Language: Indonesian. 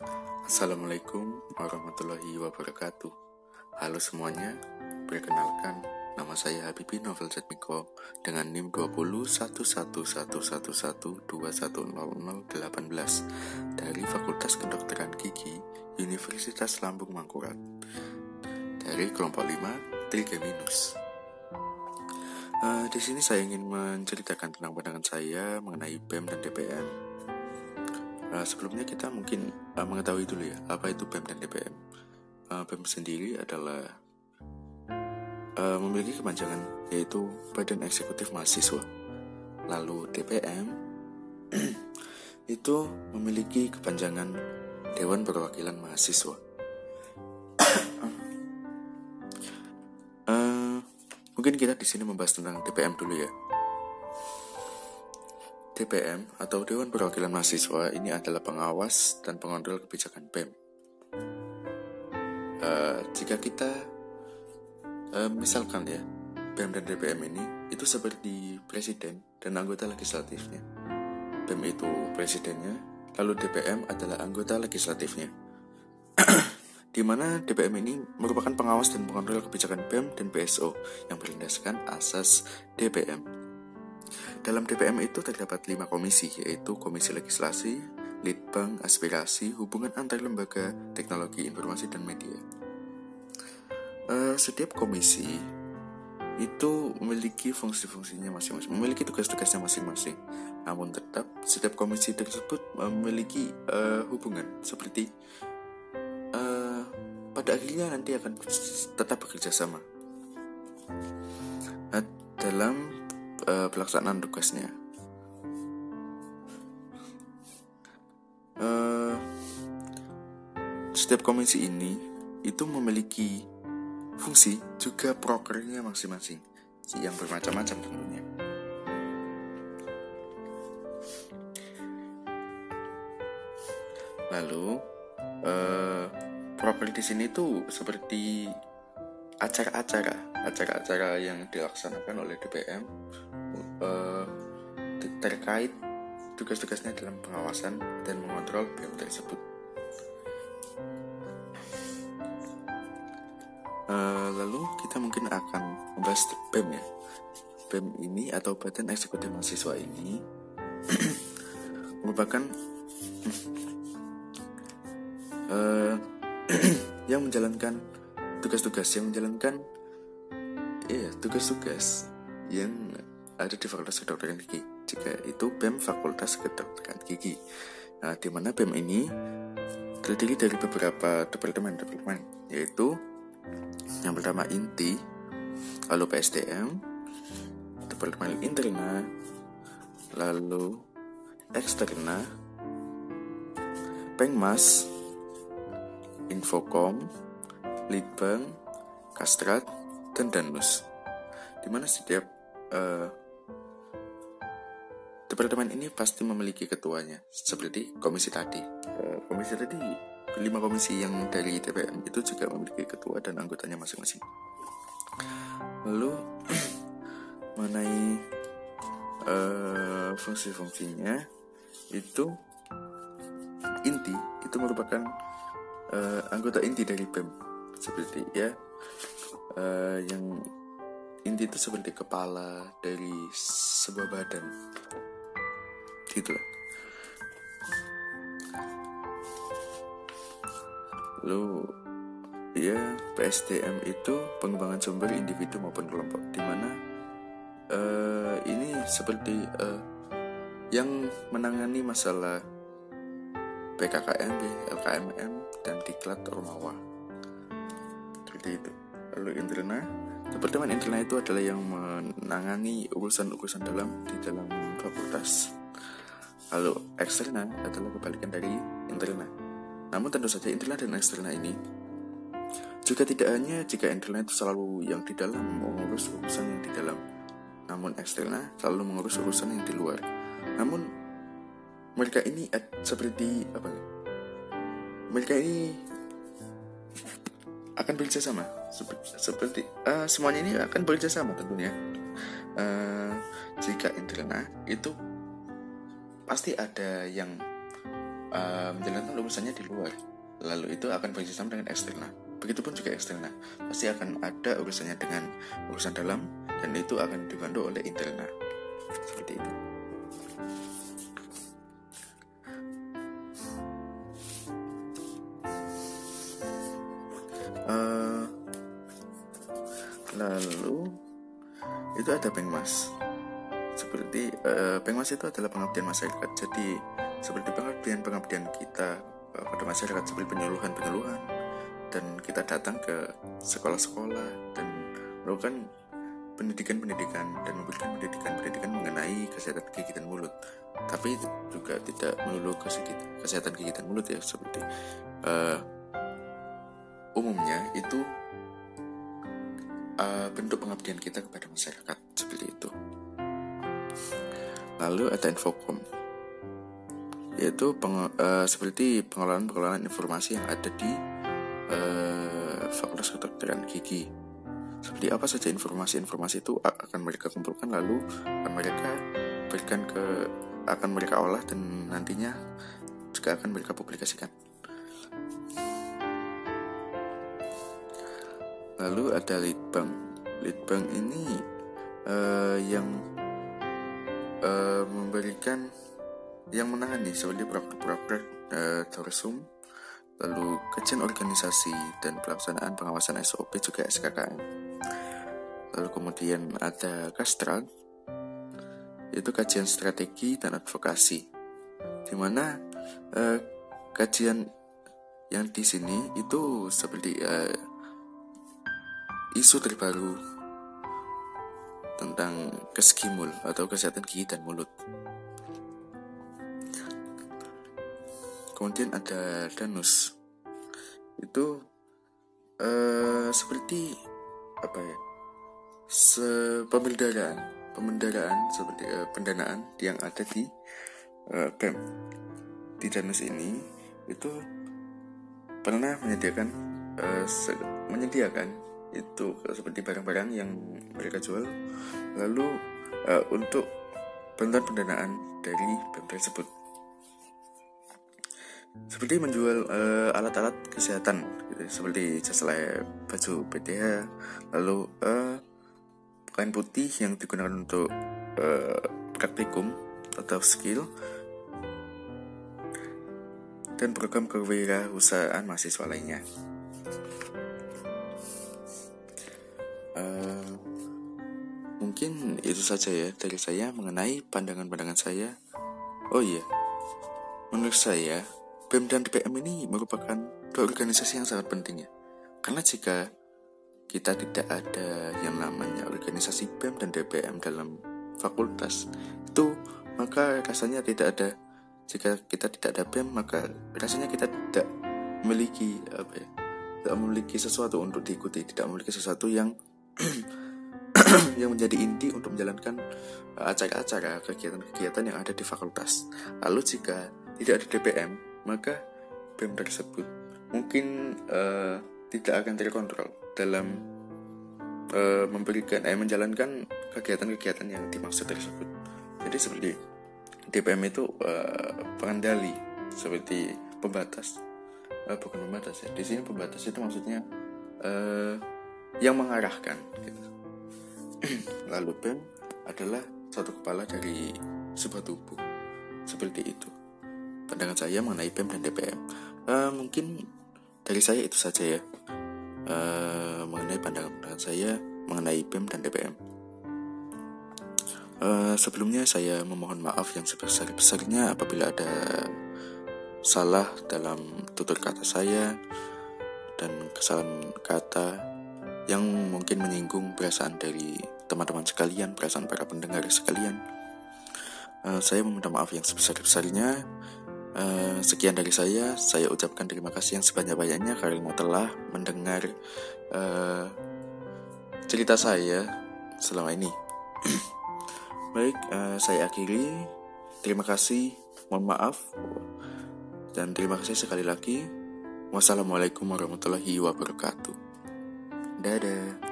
Assalamualaikum warahmatullahi wabarakatuh. Halo semuanya, perkenalkan nama saya Habibi Novel Jatmiko dengan NIM 2011111210018 dari Fakultas Kedokteran Gigi Universitas Lambung Mangkurat. Dari kelompok 5 Trigeminus. Uh, di sini saya ingin menceritakan tentang pandangan saya mengenai BEM dan DPM Uh, sebelumnya kita mungkin uh, mengetahui dulu ya apa itu BEM dan DPM. Uh, BEM sendiri adalah uh, memiliki kepanjangan yaitu Badan Eksekutif Mahasiswa. Lalu DPM itu memiliki kepanjangan Dewan Perwakilan Mahasiswa. mungkin kita di sini membahas tentang DPM dulu ya. DPM atau Dewan Perwakilan Mahasiswa ini adalah pengawas dan pengontrol kebijakan BEM. Uh, jika kita uh, misalkan ya BEM dan DPM ini itu seperti presiden dan anggota legislatifnya. BEM itu presidennya, lalu DPM adalah anggota legislatifnya. di mana DPM ini merupakan pengawas dan pengontrol kebijakan BEM dan BSO yang berlandaskan asas DPM. Dalam DPM itu terdapat lima komisi, yaitu Komisi Legislasi, Litbang, Aspirasi, Hubungan Antar Lembaga, Teknologi Informasi dan Media. Uh, setiap komisi itu memiliki fungsi-fungsinya masing-masing, memiliki tugas-tugasnya masing-masing. Namun tetap setiap komisi tersebut memiliki uh, hubungan seperti uh, pada akhirnya nanti akan tetap bekerja sama. Nah, dalam uh, pelaksanaan tugasnya. Uh, setiap komisi ini itu memiliki fungsi juga prokernya masing-masing yang bermacam-macam tentunya. Lalu uh, proker di sini tuh seperti acara-acara acara-acara yang dilaksanakan oleh DPM uh, terkait tugas-tugasnya dalam pengawasan dan mengontrol BEM tersebut. Uh, lalu kita mungkin akan membahas BEM ya. BEM ini atau Badan Eksekutif Mahasiswa ini merupakan uh, yang menjalankan tugas-tugas yang menjalankan ya tugas-tugas yang ada di Fakultas Kedokteran Gigi jika itu BEM Fakultas Kedokteran Gigi nah di mana BEM ini terdiri dari beberapa departemen-departemen yaitu yang pertama inti lalu PSDM departemen interna lalu eksterna pengmas infokom Litbang, Kastrat, dan Danus. Di mana setiap uh, departemen ini pasti memiliki ketuanya, seperti komisi tadi. Uh, komisi tadi, lima komisi yang dari TPM itu juga memiliki ketua dan anggotanya masing-masing. Lalu mengenai uh, fungsi-fungsinya itu inti itu merupakan uh, anggota inti dari BEM seperti ya uh, yang inti itu seperti kepala dari sebuah badan gitu. Lalu ya PSDM itu pengembangan sumber individu maupun kelompok di mana uh, ini seperti uh, yang menangani masalah PKKMB, LKMM, dan Diklat Ormawa seperti itu. Lalu interna departemen interna itu adalah yang menangani urusan-urusan dalam di dalam fakultas lalu eksterna adalah kebalikan dari interna. Namun tentu saja interna dan eksterna ini juga tidak hanya jika interna itu selalu yang di dalam mengurus urusan yang di dalam. Namun eksterna selalu mengurus urusan yang di luar. Namun mereka ini seperti apa mereka ini akan bekerja sama seperti, uh, semuanya ini akan bekerja sama tentunya. Uh, jika interna itu pasti ada yang uh, menjalankan urusannya di luar lalu itu akan bekerjasama dengan eksternal. Begitupun juga eksternal. Pasti akan ada urusannya dengan urusan dalam dan itu akan dibantu oleh internal. Seperti itu. Uh, lalu itu ada pengmas seperti uh, pengmas itu adalah pengabdian masyarakat jadi seperti pengabdian pengabdian kita uh, pada masyarakat seperti penyuluhan penyuluhan dan kita datang ke sekolah-sekolah dan melakukan pendidikan-pendidikan dan memberikan pendidikan-pendidikan mengenai kesehatan gigi dan mulut. Tapi juga tidak melulu kesehatan gigi dan mulut ya seperti uh, umumnya itu uh, bentuk pengabdian kita kepada masyarakat seperti. Lalu ada infokom yaitu peng, uh, seperti pengelolaan-pengelolaan informasi yang ada di uh, Fakultas Kedokteran Gigi. Seperti apa saja informasi-informasi itu akan mereka kumpulkan lalu akan mereka berikan ke akan mereka olah dan nantinya juga akan mereka publikasikan. Lalu ada litbang. Litbang ini uh, yang uh, memberikan yang menangani seperti proker-proker uh, tersum lalu kajian organisasi dan pelaksanaan pengawasan SOP juga SKKM. Lalu kemudian ada Kastrat, itu kajian strategi dan advokasi, di mana eh, kajian yang di sini itu seperti eh, isu terbaru tentang keskimul atau kesehatan gigi dan mulut. kemudian ada danus itu uh, seperti apa ya se pemendaraan seperti uh, pendanaan yang ada di uh, di danus ini itu pernah menyediakan uh, menyediakan itu seperti barang-barang yang mereka jual. Lalu uh, untuk bantuan pendanaan dari BEM tersebut. Seperti menjual uh, alat-alat kesehatan gitu, seperti jas lab, baju PTH, lalu uh, kain putih yang digunakan untuk uh, praktikum atau skill. Dan program kewirausahaan mahasiswa lainnya. Uh, mungkin itu saja ya dari saya mengenai pandangan-pandangan saya. Oh iya, menurut saya BEM dan DPM ini merupakan dua organisasi yang sangat penting ya. Karena jika kita tidak ada yang namanya organisasi BEM dan DPM dalam fakultas, itu maka rasanya tidak ada jika kita tidak ada BEM maka rasanya kita tidak memiliki apa ya? Tidak memiliki sesuatu untuk diikuti, tidak memiliki sesuatu yang yang menjadi inti untuk menjalankan uh, acara-acara kegiatan-kegiatan yang ada di fakultas. Lalu jika tidak ada DPM, maka BEM tersebut mungkin uh, tidak akan terkontrol dalam uh, memberikan eh menjalankan kegiatan-kegiatan yang dimaksud tersebut. Jadi seperti DPM itu uh, pengendali seperti pembatas uh, bukan pembatas ya. Di sini pembatas itu maksudnya uh, yang mengarahkan gitu. Lalu BEM adalah satu kepala dari sebuah tubuh seperti itu pandangan saya mengenai BEM dan DPM. Uh, eh, mungkin dari saya itu saja ya uh, mengenai pandangan-pandangan saya mengenai BEM dan DPM. Uh, eh, sebelumnya saya memohon maaf yang sebesar-besarnya apabila ada salah dalam tutur kata saya dan kesalahan kata yang mungkin menyinggung perasaan dari teman-teman sekalian, perasaan para pendengar sekalian. Uh, saya meminta maaf yang sebesar-besarnya Uh, sekian dari saya, saya ucapkan terima kasih yang sebanyak-banyaknya karena telah mendengar uh, cerita saya selama ini. Baik, uh, saya akhiri. Terima kasih, mohon maaf, dan terima kasih sekali lagi. Wassalamualaikum warahmatullahi wabarakatuh. Dadah.